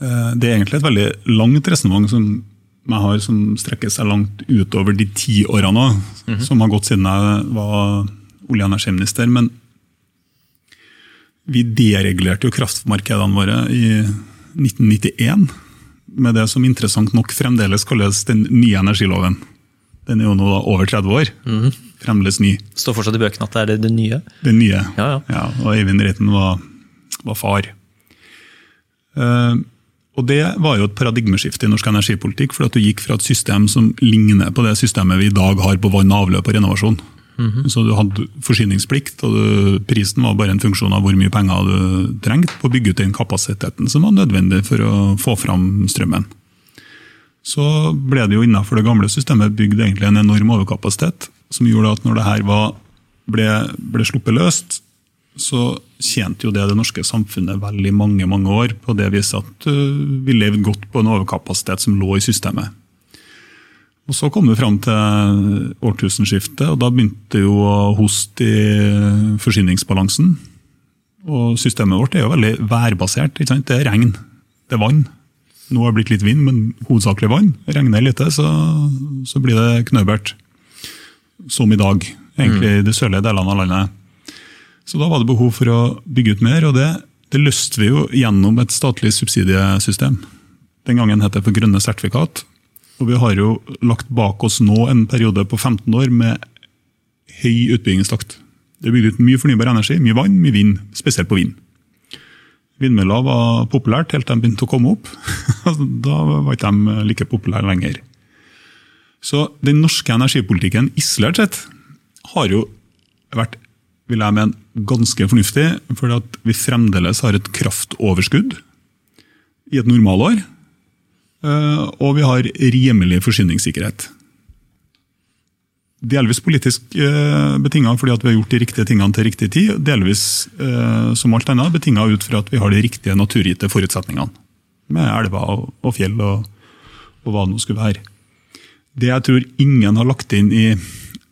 Eh, det er egentlig et veldig langt resonnement som jeg har som strekker seg langt utover de ti årene mm som har gått siden jeg var olje- og energiminister. Men vi deregulerte jo kraftmarkedene våre i 1991 med det som interessant nok fremdeles kalles den nye energiloven. Den er jo nå over 30 år. Mm. Fremdeles ny. Står fortsatt i bøkene at det er det, det nye? Det nye, ja, ja. ja og Eivind Reiten var, var far. Uh, og Det var jo et paradigmeskifte i norsk energipolitikk, for at du gikk fra et system som ligner på det systemet vi i dag har på vann, avløp og renovasjon. Mm -hmm. Så Du hadde forsyningsplikt, og du, prisen var bare en funksjon av hvor mye penger du trengte på å bygge ut den kapasiteten som var nødvendig for å få fram strømmen. Så ble det jo innenfor det gamle systemet bygd egentlig en enorm overkapasitet, som gjorde at når det her var, ble, ble sluppet løst, så tjente jo det det norske samfunnet vel i mange mange år på det viset at uh, vi levde godt på en overkapasitet som lå i systemet. Og Så kom vi fram til årtusenskiftet, og da begynte jo å hoste i forsyningsbalansen. Og Systemet vårt er jo veldig værbasert. ikke sant? Det er regn, det er vann. Nå har det blitt litt vind, men hovedsakelig vann. Regner lite, så, så blir det knøbert. Som i dag, egentlig i de sørlige delene av landet. Så da var det behov for å bygge ut mer, og det, det løste vi jo gjennom et statlig subsidiesystem. Den gangen het det for grønne sertifikat. Og vi har jo lagt bak oss nå en periode på 15 år med høy utbyggingstakt. Det er bygd ut mye fornybar energi, mye vann, mye vind, spesielt på vind. Vindmøller var populært helt til de begynte å komme opp. da var ikke de like populære lenger. Så den norske energipolitikken isolert sett har jo vært vil jeg mene, ganske fornuftig, fordi at vi fremdeles har et kraftoverskudd i et normalår. Eh, og vi har rimelig forsyningssikkerhet. Delvis politisk eh, betinga fordi at vi har gjort de riktige tingene til riktig tid. Delvis eh, som alt annet, betinga ut fra at vi har de riktige naturgitte forutsetningene. Med elver og fjell og, og hva det nå skulle være. Det jeg tror ingen har lagt inn i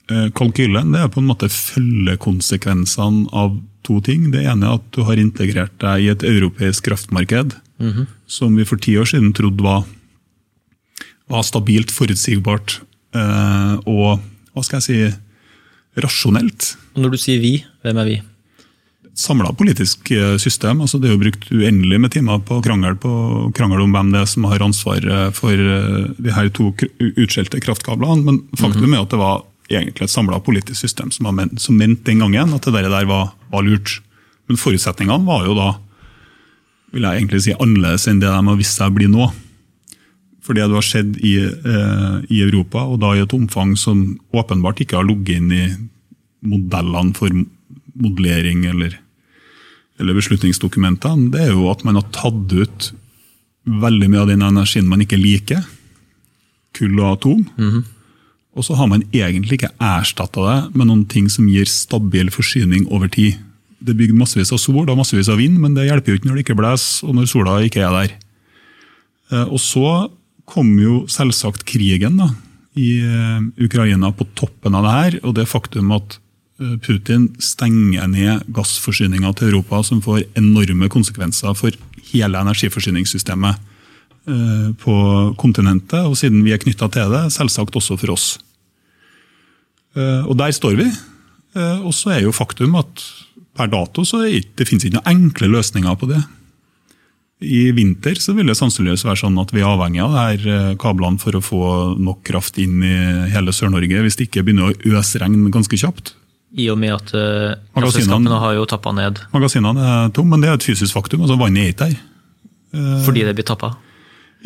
kalkylen det er på en måte følgekonsekvensene av to ting. Det ene er at du har integrert deg i et europeisk kraftmarked mm -hmm. som vi for ti år siden trodde var, var stabilt, forutsigbart eh, og hva skal jeg si, rasjonelt. Når du sier vi, hvem er vi? Samla politisk eh, system. altså Det er jo brukt uendelig med timer på krangel, på krangel om hvem det er som har ansvaret for de her to utskjelte kraftkablene. Men faktum -hmm. er at det var egentlig et samla politisk system som, ment, som mente den gangen at det der var, var lurt. Men forutsetningene var jo da vil jeg egentlig si, annerledes enn det de har vist seg å bli nå. For det du har skjedd i, eh, i, Europa, og da i et omfang som åpenbart ikke har ligget inn i modellene for modellering eller, eller beslutningsdokumentene, det er jo at man har tatt ut veldig mye av den energien man ikke liker. Kull og atom. Mm -hmm. Og så har man egentlig ikke erstatta det med noen ting som gir stabil forsyning over tid. Det er bygd massevis av sol og massevis av vind, men det hjelper jo ikke når det ikke blåser og når sola ikke er der. Eh, og så kom jo selvsagt krigen da, i eh, Ukraina på toppen av det her, og det faktum at eh, Putin stenger ned gassforsyninga til Europa, som får enorme konsekvenser for hele energiforsyningssystemet på kontinentet, og siden vi er knytta til det, selvsagt også for oss. Eh, og der står vi. Eh, og så er jo faktum at per dato så det, det finnes ikke noen enkle løsninger på det. I vinter så vil det sannsynligvis være sånn at vi er avhengig av her eh, kablene for å få nok kraft inn i hele Sør-Norge, hvis det ikke begynner å øse regn ganske kjapt. I og med at uh, har jo tappa ned. Magasinene er tomme, men det er et fysisk faktum. altså Vannet er ikke der. Fordi det blir tappa?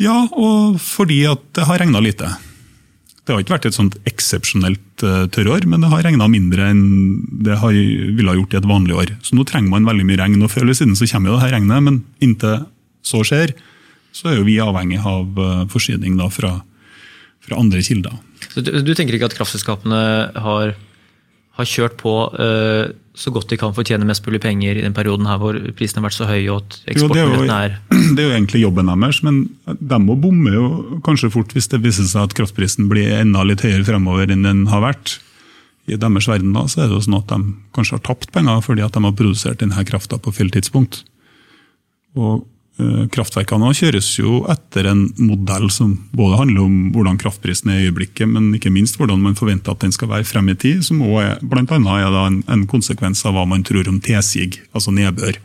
Ja, og fordi at det har regna lite. Det har ikke vært et sånt eksepsjonelt uh, tørrår, men det har regna mindre enn det har, ville ha gjort i et vanlig år. Så nå trenger man veldig mye regn. og Før eller siden så kommer jo det her regnet, men inntil så skjer, så er jo vi avhengig av uh, forsyning da, fra, fra, andre kilder. Så du, du, tenker ikke at kraftselskapene har, har kjørt på uh, så godt de kan fortjene mest mulig penger i den perioden her hvor prisen har vært så høy og eksportmulighetene er Det er jo egentlig jobben deres, men de må bomme jo kanskje fort hvis det viser seg at kraftprisen blir enda litt høyere fremover enn den har vært. I deres verden da, så er det jo sånn at de kanskje har tapt penger fordi at de har produsert denne krafta på feil tidspunkt. Og Kraftverkene kjøres jo etter en modell som både handler om hvordan kraftprisen er i øyeblikket, men ikke minst hvordan man forventer at den skal være frem i tid, som også er, blant annet er en, en, konsekvens av hva man tror om tilsig, altså nedbør.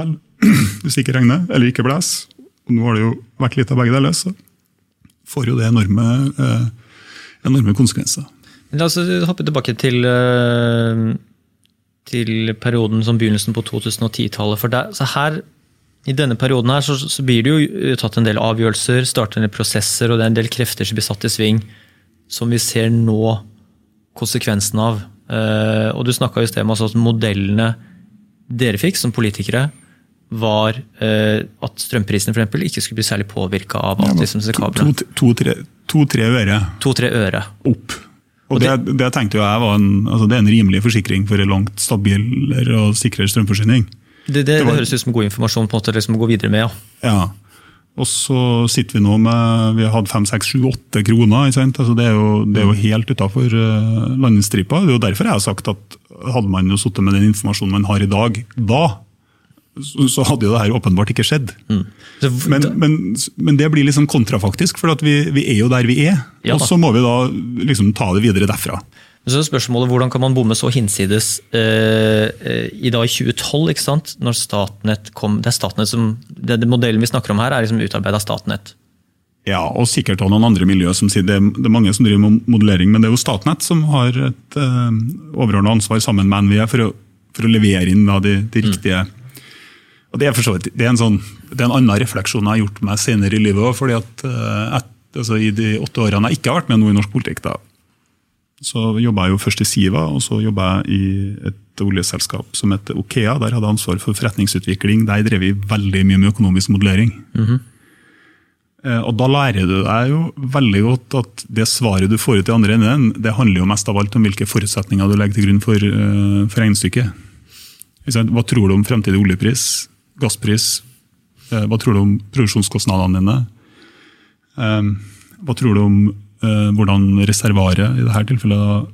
Vel, hvis det ikke regner eller ikke blåser, og nå har det jo vært litt av begge deler, så får jo det enorme, eh, enorme konsekvenser. La oss hoppe tilbake til, eh, til perioden som begynnelsen på 2010-tallet. for der, her i denne perioden her så, så, blir det jo tatt en del avgjørelser, startet en del prosesser, og det er en del krefter som blir satt i sving, som vi ser nå konsekvensen av. Uh, og Du snakka i sted om at modellene dere fikk som politikere, var uh, at strømprisene for eksempel, ikke skulle bli særlig påvirka av at disse kablene To-tre to, to, øre. To-tre øre. Opp. Og det, det, tenkte jeg var en, altså det er en rimelig forsikring for en langt stabilere og sikrere strømforsyning. Det, det, det, var, det, høres ut som god informasjon på en måte liksom å gå videre med. ja. ja. Og så sitter vi nå med vi har hatt fem, seks, sju, åtte kroner. Altså det, er jo, det, er jo, helt utafor uh, landestripa. Det er jo derfor jeg har sagt at hadde man jo sittet med den informasjonen man har i dag, da så, så hadde jo det her åpenbart ikke skjedd. Mm. Men, men, men, det blir liksom kontrafaktisk, for vi, vi, er jo der vi er. Ja, og så må vi da liksom ta det videre derfra. Så er spørsmålet Hvordan kan man bomme så hinsides eh, i dag i 2012, ikke sant? når Statnett kom Det er Statnett som, det, det modellen vi snakker om her, er liksom utarbeida av Statnett. Ja, og sikkert av noen andre miljøer som sier det, det, er mange som driver med modellering, men det er jo Statnett som har et eh, overordna ansvar sammen med NVE for å, for å levere inn da, de, de, mm. riktige mm. Og det er, vidt, det er en, sånn, det er en annen refleksjon jeg har gjort meg senere i livet òg. fordi at eh, et, altså, I de åtte årene jeg ikke har vært med noe i norsk politikk, da, så jobba jeg jo først i Siva, og så jobba jeg i et oljeselskap som heter Okea. Der hadde jeg ansvar for forretningsutvikling. Der drev vi veldig mye med økonomisk modellering. Mm -hmm. Og Da lærer du deg jo veldig godt at det svaret du får ut i andre enden, det handler jo mest av alt om hvilke forutsetninger du legger til grunn for, uh, for regnestykket. Hva tror du om fremtidig oljepris, gasspris? Uh, hva tror du om produksjonskostnadene dine? Hva tror du om Eh, hvordan reservaret i dette tilfellet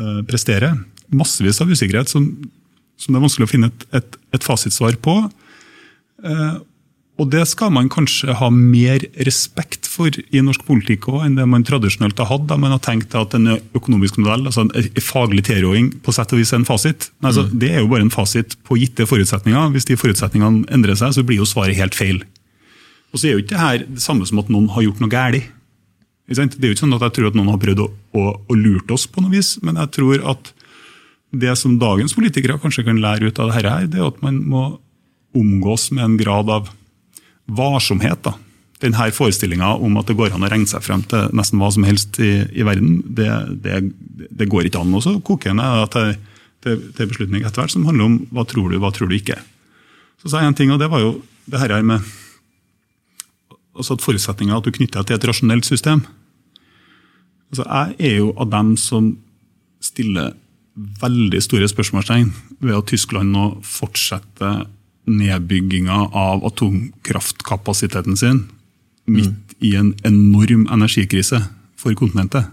eh, presterer. Massevis av usikkerhet som, som, det er vanskelig å finne et, et, et fasitsvar på. Eh, og det skal man kanskje ha mer respekt for i norsk politikk også, enn det man tradisjonelt har hatt. da Man har tenkt at en økonomisk modell, altså en faglig tilråding, på sett og vis er en fasit. Altså, mm. Det er jo bare en fasit på gitte forutsetninger. Hvis de forutsetningene endrer seg, så blir jo svaret helt feil. Og så er jo ikke det her det samme som at noen har gjort noe galt. Det er jo ikke sånn at jeg tror at noen har prøvd å, å, å lurt oss, på noe vis, men jeg tror at det som dagens politikere kanskje kan lære ut av dette, her, det er at man må omgås med en grad av varsomhet. da. Denne forestillinga om at det går an å regne seg frem til nesten hva som helst i, i verden, det, det, det, går ikke an. Og så koker jeg til, til, til beslutning etter hvert som handler om hva tror du, hva tror du ikke. Så sa jeg en ting, og det var jo det her med altså at forutsetninga at du knytter deg til et rasjonelt system. Altså, jeg er jo av dem som stiller veldig store spørsmålstegn ved at Tyskland nå fortsetter nedbygginga av atomkraftkapasiteten sin midt mm. i en enorm energikrise for kontinentet.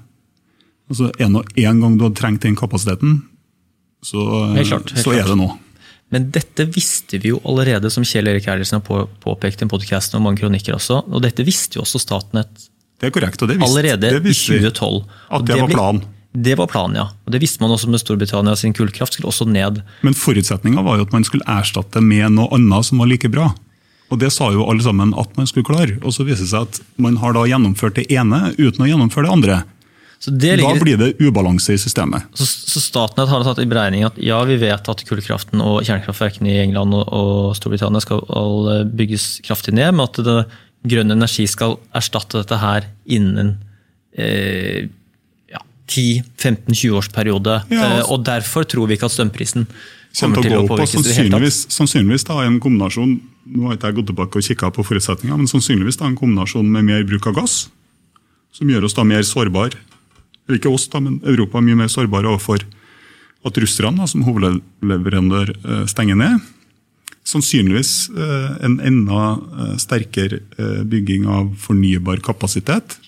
Altså, En og én gang du hadde trengt den kapasiteten, så, helt klart, helt så er det nå. Men dette visste vi jo allerede, som Kjell Erik Erlendsen har påpekt i en podkast og mange kronikker også. Og dette visste jo også Statnett det er korrekt, og det visste, allerede det visste i 2012. At det, det var planen. Det var planen, ja. Og Det visste man også med Storbritannia sin kullkraft skulle også ned. Men forutsetninga var jo at man skulle erstatte med noe annet som var like bra. Og Det sa jo alle sammen at man skulle klare. Og Så viser det seg at man har da gjennomført det ene uten å gjennomføre det andre. Ligger, da blir det ubalanse i systemet. Så, så Statnett har tatt i beregning at ja, vi vet at kullkraften og kjernekraftverkene i England og, og Storbritannia skal bygges kraftig ned, men at det, grønn energi skal erstatte dette her innen eh, ja, 10-15-20 års periode. Ja, altså, og derfor tror vi ikke at strømprisen kommer til å, å påvirkes. Sannsynligvis, sannsynligvis da, en kombinasjon nå har ikke jeg gått tilbake og kikka på forutsetninger, men sannsynligvis da, en kombinasjon med mer bruk av gass, som gjør oss da mer sårbare ikke oss, da, men Europa er mye mer sårbare overfor at russerne, som hovedleverandør, eh, stenger ned. Sannsynligvis eh, en enda eh, sterkere bygging av fornybar kapasitet.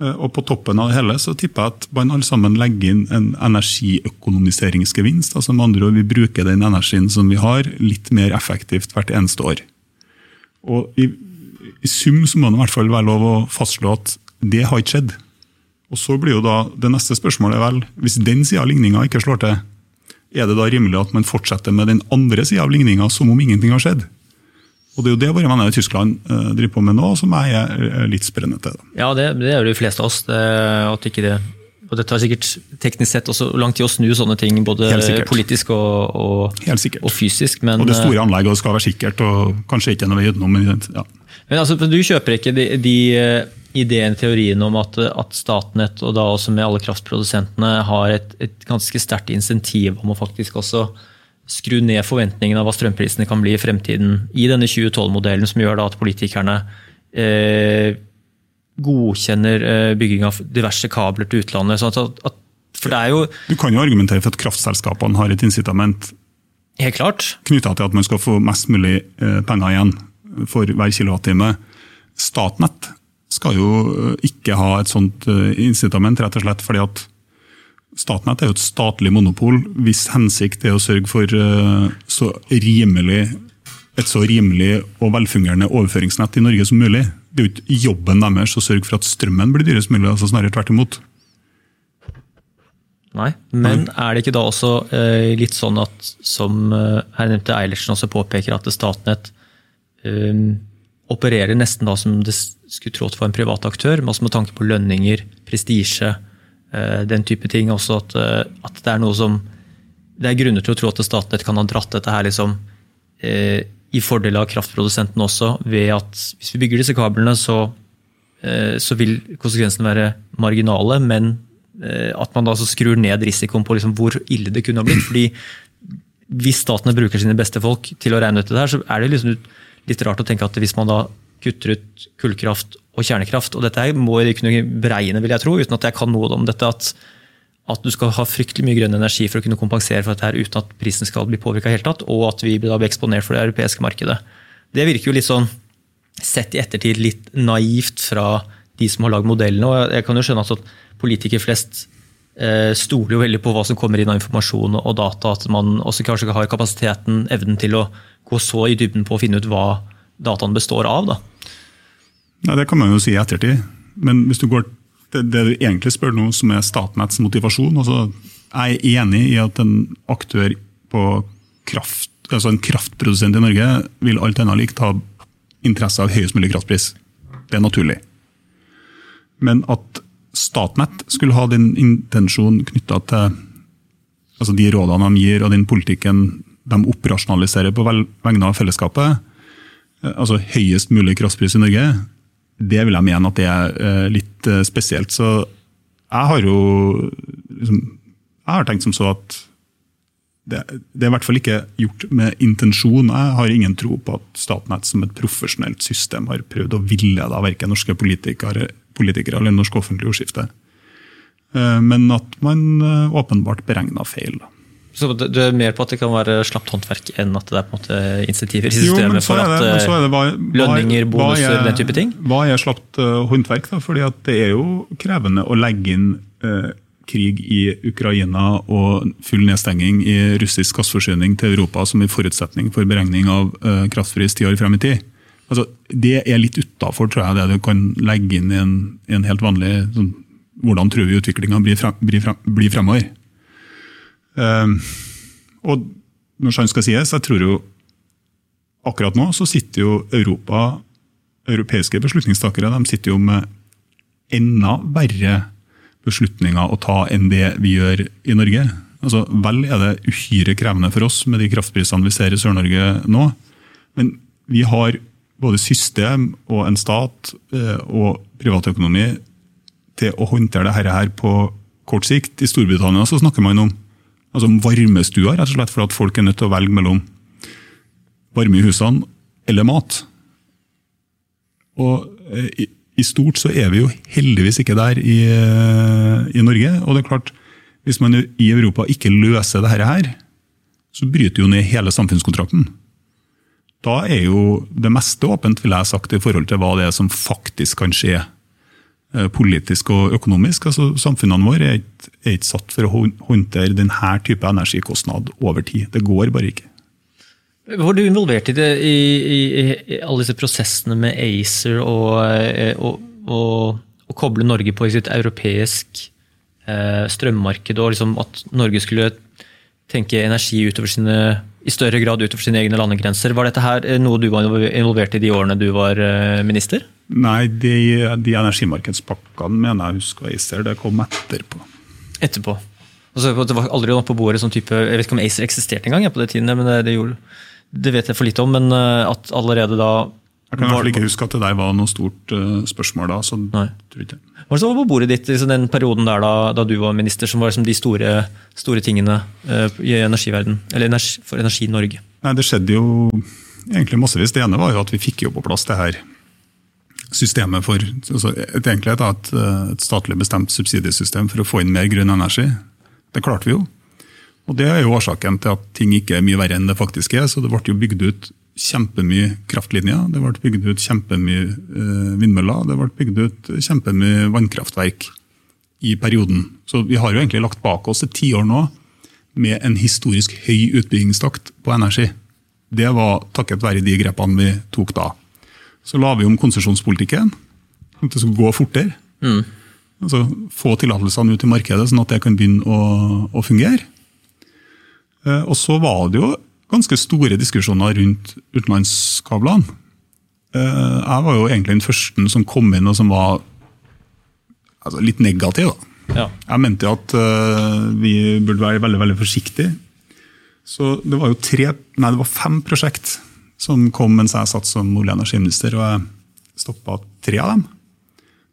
Og På toppen av det hele så tipper jeg at man alle sammen legger inn en energiøkonomiseringsgevinst. altså med andre ord, Vi bruker den energien som vi har, litt mer effektivt hvert eneste år. Og i, i sum så må det i hvert fall være lov å fastslå at det har ikke skjedd. Og så blir jo da det neste spørsmålet vel, hvis den sida av ligninga ikke slår til, er det da rimelig at man fortsetter med den andre sida av ligninga som om ingenting har skjedd? Og Det er jo det våre venner i Tyskland uh, driver på med nå, som jeg er litt sprennende til. Ja, det, det er jo de fleste av oss. Det, at ikke det, og det tar sikkert teknisk sett også lang tid å snu sånne ting, både politisk og, og, og fysisk. Men, og det store anlegget skal være sikkert, og kanskje ikke noe utenom. Ja. Men altså, Du kjøper ikke de, de ideen, teorien om at, at, Statnett, og da også med alle kraftprodusentene, har et, et ganske sterkt insentiv om å faktisk også skru ned forventningene av hva strømprisene kan bli i fremtiden, i denne 2012-modellen, som gjør at politikerne eh, godkjenner eh, bygging av diverse kabler til utlandet. Sånn at, at, for det er jo... Du kan jo argumentere for at kraftselskapene har et incitament Helt klart. knytta til at man skal få mest mulig eh, penger igjen for hver kilowattime. Statnett skal jo eh, ikke ha et sånt eh, incitament, rett og slett fordi at Statnett er jo et statlig monopol hvis hensikt er å sørge for eh, så rimelig, et så rimelig og velfungerende overføringsnett i Norge som mulig. Det er jo ikke jobben deres å sørge for at strømmen blir dyrest mulig, altså snarere tvert imot. Nei, men er det ikke da også eh, litt sånn at, som eh, her nevnte Eilertsen også påpeker, at Statnett eh, opererer nesten da som det skulle trådt for en privat aktør, altså med tanke på lønninger, prestisje, eh, den type ting. Også at, eh, at, det er noe som Det er grunner til å tro at Statnett kan ha dratt dette her liksom eh, i fordel av kraftprodusentene også, ved at hvis vi bygger disse kablene, så, så vil konsekvensene være marginale, men at man da skrur ned risikoen på liksom hvor ille det kunne ha blitt. fordi hvis statene bruker sine beste folk til å regne ut det her, så er det liksom litt rart å tenke at hvis man da kutter ut kullkraft og kjernekraft. Og dette må de kunne beregne, vil jeg tro, uten at jeg kan noe om dette. At, at, du skal ha fryktelig mye grønn energi for å kunne kompensere for dette her, uten at prisen skal bli påvirka helt tatt, og at vi da blir eksponert for det europeiske markedet. Det virker jo litt sånn, sett i ettertid, litt naivt fra de som har lagd modellene. og Jeg kan jo skjønne at politikere flest stoler jo veldig på hva som kommer inn av informasjon og data. At man også kanskje har kapasiteten, evnen til å gå så i dybden på å finne ut hva dataen består av. da. Ja, Det kan man jo si i ettertid. Men hvis du går til det du egentlig spør nå, som er Statnetts motivasjon altså Jeg er enig i at en aktør på kraft, altså en kraftprodusent i Norge vil alt annet likt ha interesse av høyest mulig kraftpris. Det er naturlig. Men at Statnett skulle ha din intensjon knytta til altså de rådene de gir og den politikken de operasjonaliserer på vegne av fellesskapet, altså høyest mulig kraftpris i Norge, det vil jeg mene at det er eh, litt eh, spesielt. Så jeg har jo liksom, jeg har tenkt som så at det, det, er i hvert fall ikke gjort med intensjon. Jeg har ingen tro på at Statnett som et profesjonelt system har prøvd å villede verken norske politikere, politikere eller norsk offentlig ordskifte. Eh, men at man åpenbart beregna feil. Så du er mer på at det kan være slapt håndverk enn at det er på en måte insentiver i systemet for at det, det, hva, lønninger, bonuser, er, den type ting? Hva er slapt håndverk? da? Fordi det er jo krevende å legge inn eh, krig i Ukraina og full nedstenging i russisk gassforsyning til Europa som en forutsetning for beregning av eh, kraftpris ti år frem i tid. Altså, det er litt utafor det du kan legge inn i en, en helt vanlig sånn, Hvordan tror vi utviklinga blir, frem, blir, frem, blir fremover? Ehm, og når sant skal sies, jeg tror jo akkurat nå så sitter jo Europa, europeiske beslutningstakere de sitter jo med enda verre beslutninger å ta enn det vi gjør i Norge. Altså, Vel er det uhyre krevende for oss med de kraftprisene vi ser i Sør-Norge nå, men vi har både system og en stat eh, og privatøkonomi til å håndtere dette her på kort sikt. I Storbritannia så snakker man om Altså varmestua, rett og slett for at folk er nødt til å velge mellom varme i husene eller mat. Og eh, i, i stort så er vi jo heldigvis ikke der i, eh, i, Norge. Og det er klart, hvis man i Europa ikke løser dette her, så bryter jo ned hele samfunnskontrakten. Da er jo det meste åpent, vil jeg ha sagt, i forhold til hva det er som faktisk kan skje Eh, politisk og økonomisk. Altså, samfunnene våre er ikke, er ikke, satt for å håndtere denne type energikostnad over tid. Det går bare ikke. Var du involvert i, det, i, i, i alle disse prosessene med ACER og, å og koble Norge på i sitt europeisk eh, strømmarked, og liksom at Norge skulle tenke energi sine, i større grad utover sine egne landegrenser. Var dette her noe du var involvert i de årene du var eh, minister? Nei, de, de energimarkedspakkene mener jeg husker ACER, det kom etterpå. Etterpå. Altså, det var aldri noe på bordet sånn type Jeg vet ikke om ACER eksisterte engang på det tiden, men det, det gjorde det vet jeg for litt om, men eh, at allerede da Jeg kan i hvert fall ikke huske at det der var noe stort uh, spørsmål da. så Nei. tror ikke Hva var det på bordet ditt i liksom den perioden der da, da, du var minister, som var liksom de store, store tingene uh, i energiverden, eller energi, for Energi Norge? Nei, Det skjedde jo egentlig massevis. Det ene var jo at vi fikk jo på plass det her systemet for altså et, egentlig et, et statlig bestemt subsidiesystem for å få inn mer grønn energi. Det klarte vi jo. Og Det er jo årsaken til at ting ikke er mye verre enn det faktisk er. så Det ble jo bygd ut kjempemye kraftlinjer, det ble bygd ut kjempemye eh, vindmøller, det ble bygd ut kjempemye vannkraftverk i perioden. Så vi har jo egentlig lagt bak oss et tiår nå med en historisk høy utbyggingstakt på energi. Det var takket være de grepene vi tok da. Så la vi om konsesjonspolitikken. At det skulle gå fortere. Mm. Altså Få tillatelsene ut i markedet, sånn at det kan begynne å, å fungere. Eh, og så var det jo ganske store diskusjoner rundt utenlandskablene. Eh, jeg var jo egentlig den første som kom inn og som var altså, litt negativ. Ja. Jeg mente jo at uh, vi burde være veldig veldig forsiktige. Så det var jo tre, nei det var fem prosjekt som kom mens jeg satt som olje- og energiminister, og jeg stoppa tre av dem.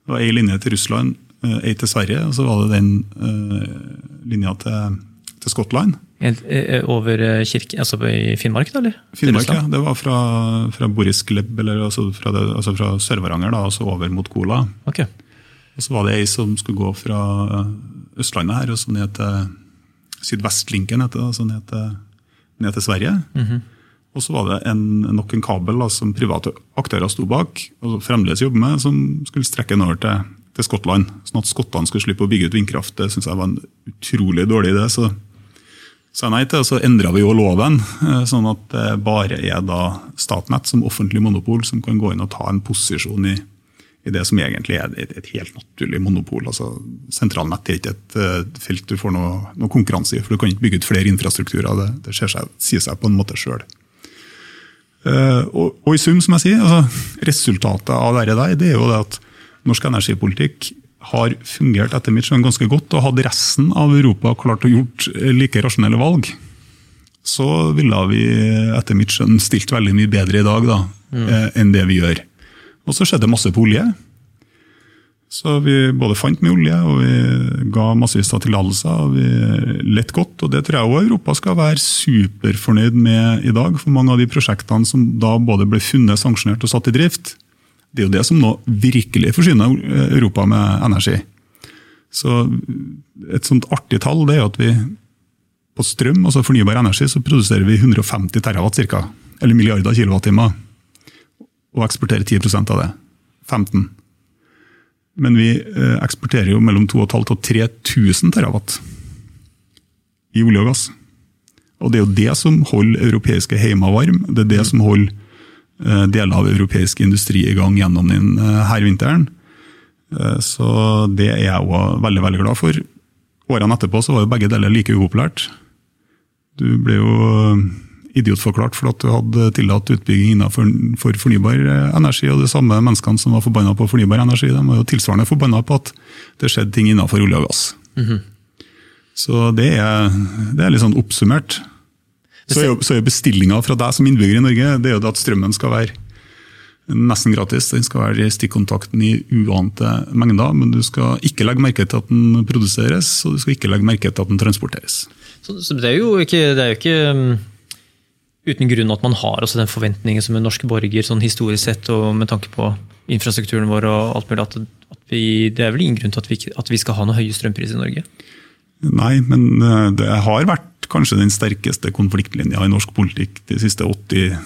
Det var ei linje til Russland, ei til Sverige, og så var det den uh, linja til, til Skottland. Eh, eh, over eh, kirke, altså i Finnmark, da? eller? Finnmark, ja. Det var fra, fra Boris Gleb, eller altså fra, altså fra Sør-Varanger da, altså over mot Kola. Okay. Og Så var det ei som skulle gå fra Østlandet her og så ned til Sydvestlinken, altså ned til, ned til Sverige. Mm -hmm. Og så var det en, nok en kabel da, som private aktører sto bak, og fremdeles jobber med, som skulle strekke den over til, til Skottland. Sånn at skottene skulle slippe å bygge ut vindkraft. Det syns jeg var en utrolig dårlig idé. så sa nei til, så endra vi jo loven, eh, sånn at det bare er da Statnett som offentlig monopol som kan gå inn og ta en posisjon i, i det som egentlig er et, et helt naturlig monopol. Altså, Sentralnett er ikke et uh, felt du får noe, noe, konkurranse i, for du kan ikke bygge ut flere infrastrukturer. Det, det seg, sier seg på en måte sjøl. Eh, og, og, i sum, som jeg sier, altså, resultatet av dette der, det er jo det at norsk energipolitikk har fungert etter mitt skjønn ganske godt, og hadde resten av Europa klart å gjort like rasjonelle valg, så ville vi etter mitt skjønn stilt veldig mye bedre i dag da, mm. Eh, enn det vi gjør. Og så skjedde masse på olje. Så vi både fant mye olje, og vi ga massevis av tillatelser. og Vi lette godt, og det tror jeg også Europa skal være superfornøyd med i dag. For mange av de prosjektene som da både ble funnet, sanksjonert og satt i drift, det er jo det som nå virkelig forsyner Europa med energi. Så Et sånt artig tall det er at vi på strøm, altså fornybar energi, så produserer vi 150 terawatt ca. Eller milliarder kilowattimer. Og eksporterer 10% av det. 15 Men vi eh, eksporterer jo mellom 2500 og 3000 terawatt i olje og gass. Og det er jo det som holder europeiske heimer varme. Det er det som holder Eh, deler av europeisk industri i gang gjennom denne eh, vinteren. Eh, så det er jeg òg veldig veldig glad for. Årene etterpå så var jo begge deler like upopulært. Du ble jo idiotforklart for at du hadde tillatt utbygging innenfor for fornybar energi. Og de samme menneskene som var forbanna på fornybar energi, de var jo tilsvarende forbanna på at det skjedde ting innenfor olje og gass. Mm -hmm. Så det er, det er litt sånn oppsummert. Så er, jo, så bestillinga fra deg som innbygger i Norge det er jo at strømmen skal være nesten gratis. Den skal være i stikkontakten i uante mengder, men du skal ikke legge merke til at den produseres, og du skal ikke legge merke til at den transporteres. Så, så det, er jo ikke, er jo ikke um, uten grunn at man har den forventningen som en norsk borger sånn historisk sett, og med tanke på infrastrukturen vår og alt mulig, at, at vi, det er vel ingen grunn til at vi, at vi skal ha noe høye strømpriser i Norge? Nei, men eh, det har vært kanskje den sterkeste konfliktlinja i norsk politikk de siste 80-100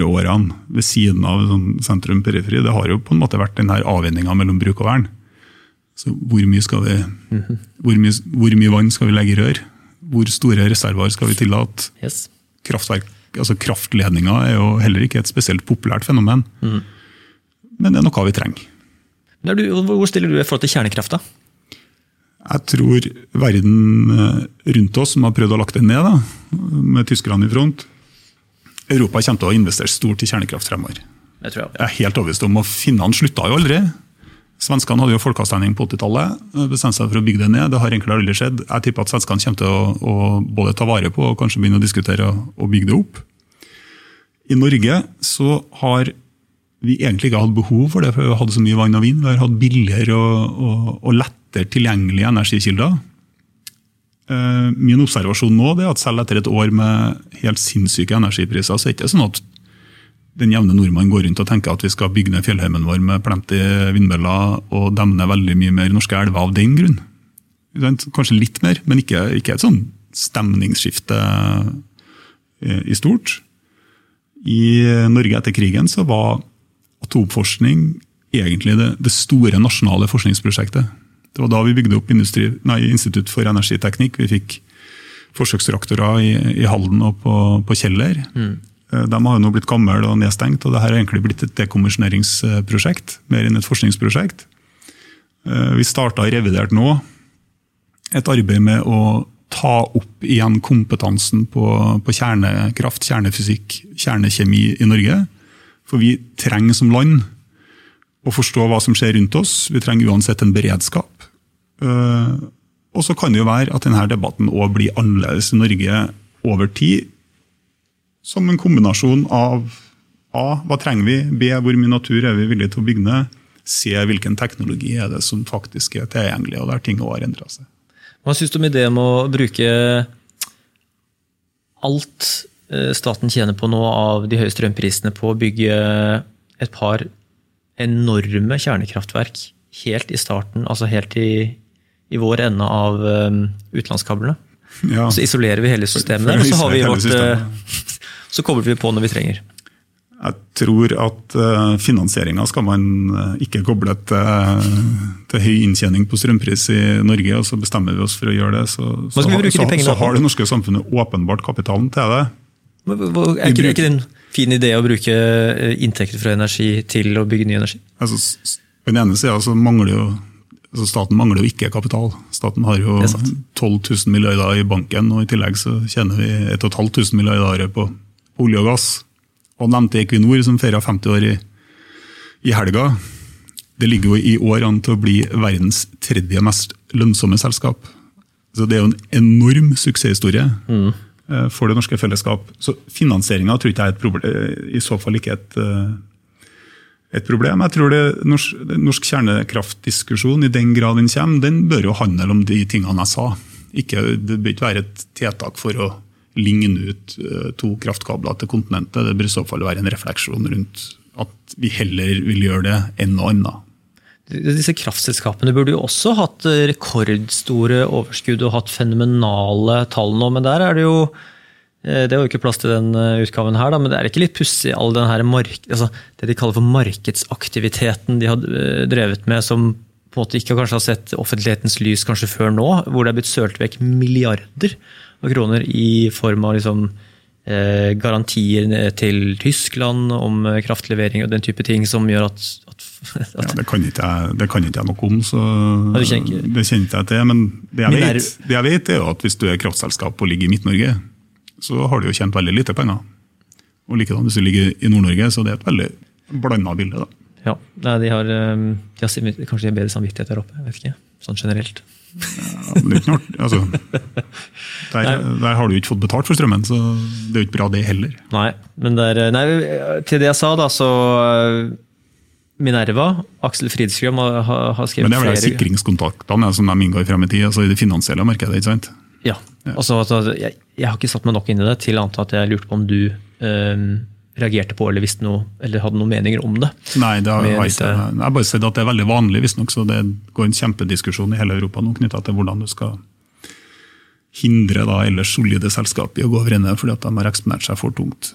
eh, årene, ved siden av sånn sentrum-periferi. Det har jo på en måte vært denne avveininga mellom bruk og vern. Så hvor mye, vi, hvor, mye, hvor mye, vann skal vi legge i rør? Hvor store reserver skal vi tillate? Yes. Kraftverk altså Kraftledninger er jo heller ikke et spesielt populært fenomen. Mm. Men det er noe vi trenger. Du, hvor stiller du i forhold til kjernekraft? da? Jeg tror verden eh, rundt oss, som har prøvd å lagt det ned, da, med tyskerne i front Europa kommer til å investere stort i kjernekraft fremover. Tror jeg. Jeg er helt overbevist om, og Finnene slutta jo aldri. Svenskene hadde jo folkeavstemning på 80-tallet, bestemte seg for å bygge det ned. Det har egentlig aldri skjedd. Jeg tipper at svenskene kommer til å, å, både ta vare på og kanskje begynne å diskutere og bygge det opp. I Norge så har vi egentlig ikke hatt behov for det, for vi har hatt så mye vann og vind. Vi har hatt billigere og, og, og lettere tilgjengelige energikilder. Eh, min observasjon nå er at selv etter et år med helt sinnssyke energipriser, så er det ikke sånn at den jevne nordmann går rundt og tenker at vi skal bygge ned fjellheimen vår med plenty vindmøller og demne veldig mye mer norske elver av den grunn. Kanskje litt mer, men ikke, ikke et sånn stemningsskifte eh, i stort. I Norge etter krigen så var atomforskning egentlig det, det store nasjonale forskningsprosjektet. Det var da vi bygde opp industri, nei, Institutt for energiteknikk. Vi fikk forsøksreaktorer i, i Halden og på, på Kjeller. Mm. De har jo nå blitt gamle og nedstengt, og det har egentlig blitt et dekommisjoneringsprosjekt. Mer enn et forskningsprosjekt. Eh, vi starta i revidert nå et arbeid med å ta opp igjen kompetansen på, på kjernekraft, kjernefysikk, kjernekjemi i Norge. For vi trenger som land å forstå hva som skjer rundt oss. Vi trenger uansett en beredskap. Eh, og så kan det jo være at denne debatten òg blir annerledes i Norge over tid. Som en kombinasjon av A. Hva trenger vi? B. Hvor mye natur er vi villige til å bygge ned? C. Hvilken teknologi er det som faktisk er tilgjengelig, og der ting har endra seg. Hva syns du om ideen med å bruke alt eh, staten tjener på nå av de høye strømprisene på å bygge et par enorme kjernekraftverk helt i starten, altså helt i, i vår ende av um, utenlandskablene. Ja. Så isolerer vi hele systemet der, og så, har vi vårt, uh, så kobler vi på når vi trenger. Jeg tror at uh, finansieringa skal man uh, ikke koble til, til, høy inntjening på strømpris i Norge, og så bestemmer vi oss for å gjøre det. Så, så, har, så, så har det norske samfunnet åpenbart kapitalen til det. Men, er ikke det en fin idé å bruke inntekter fra energi til å bygge ny energi? Altså, på den ene sida så mangler jo altså Staten mangler jo ikke kapital. Staten har jo 12 000 milliarder i banken, og i tillegg så tjener vi 1500 milliarder på olje og gass. Og nevnte Equinor, som feira 50 år i, i helga. Det ligger jo i år an til å bli verdens tredje mest lønnsomme selskap. Så Det er jo en enorm suksesshistorie mm. for det norske fellesskap. Så Finansieringa tror ikke jeg er et problem, i så fall ikke et et problem. Jeg tror det norsk, norsk kjernekraftdiskusjon, i den grad den kommer, den bør jo handle om de tingene jeg sa. Ikke, det bør ikke være et tiltak for å ligne ut eh, to kraftkabler til kontinentet. Det bør i så fall være en refleksjon rundt at vi heller vil gjøre det enn noe annet. Disse kraftselskapene burde jo også hatt rekordstore overskudd og hatt fenomenale tall nå, men der er det jo det var jo ikke plass til den eh, utgaven her, da, men det er ikke litt pussig all den her altså, det de kaller for markedsaktiviteten de har eh, drevet med, som på en måte ikke kanskje har sett offentlighetens lys kanskje før nå, hvor det er blitt sølt vekk milliarder av kroner i form av liksom, eh, garantier til Tyskland om kraftlevering og den type ting som gjør at, at, at ja, det, kan ikke jeg, det kan ikke jeg noe om, så det ikke jeg til. Men det jeg, vet, det jeg vet, er jo at hvis du er kraftselskap og ligger i Midt-Norge, så har du jo tjent veldig lite penger. Og likedan hvis du ligger i Nord-Norge, så det er et veldig blanda bilde. da. Ja, de har, ehm, de har kanskje bedre samvittighet der oppe, vet ikke. Sånn generelt. Ja, det er ikke noe, altså, der, der, har du jo ikke fått betalt for strømmen, så det er jo ikke bra, det heller. Nei, men der, nei, til det jeg sa, da, så eh, Minerva, Aksel Fridskjøm, har, har skrevet flere Men det er vel sikringskontaktene som de inngår frem i tid, altså i det finansielle markedet? ikke sant? Ja. Altså, altså, jeg, jeg, har ikke satt meg nok inn i det til annet at jeg lurte på om du um, reagerte på eller visste noe, eller hadde noen meninger om det. Nei, det har jeg ikke. Jeg har bare sett at det er veldig vanlig, visstnok. Så det går en kjempediskusjon i hele Europa nå knytta til hvordan du skal hindre da ellers solide selskap i å gå over ende fordi at de har eksponert seg for tungt.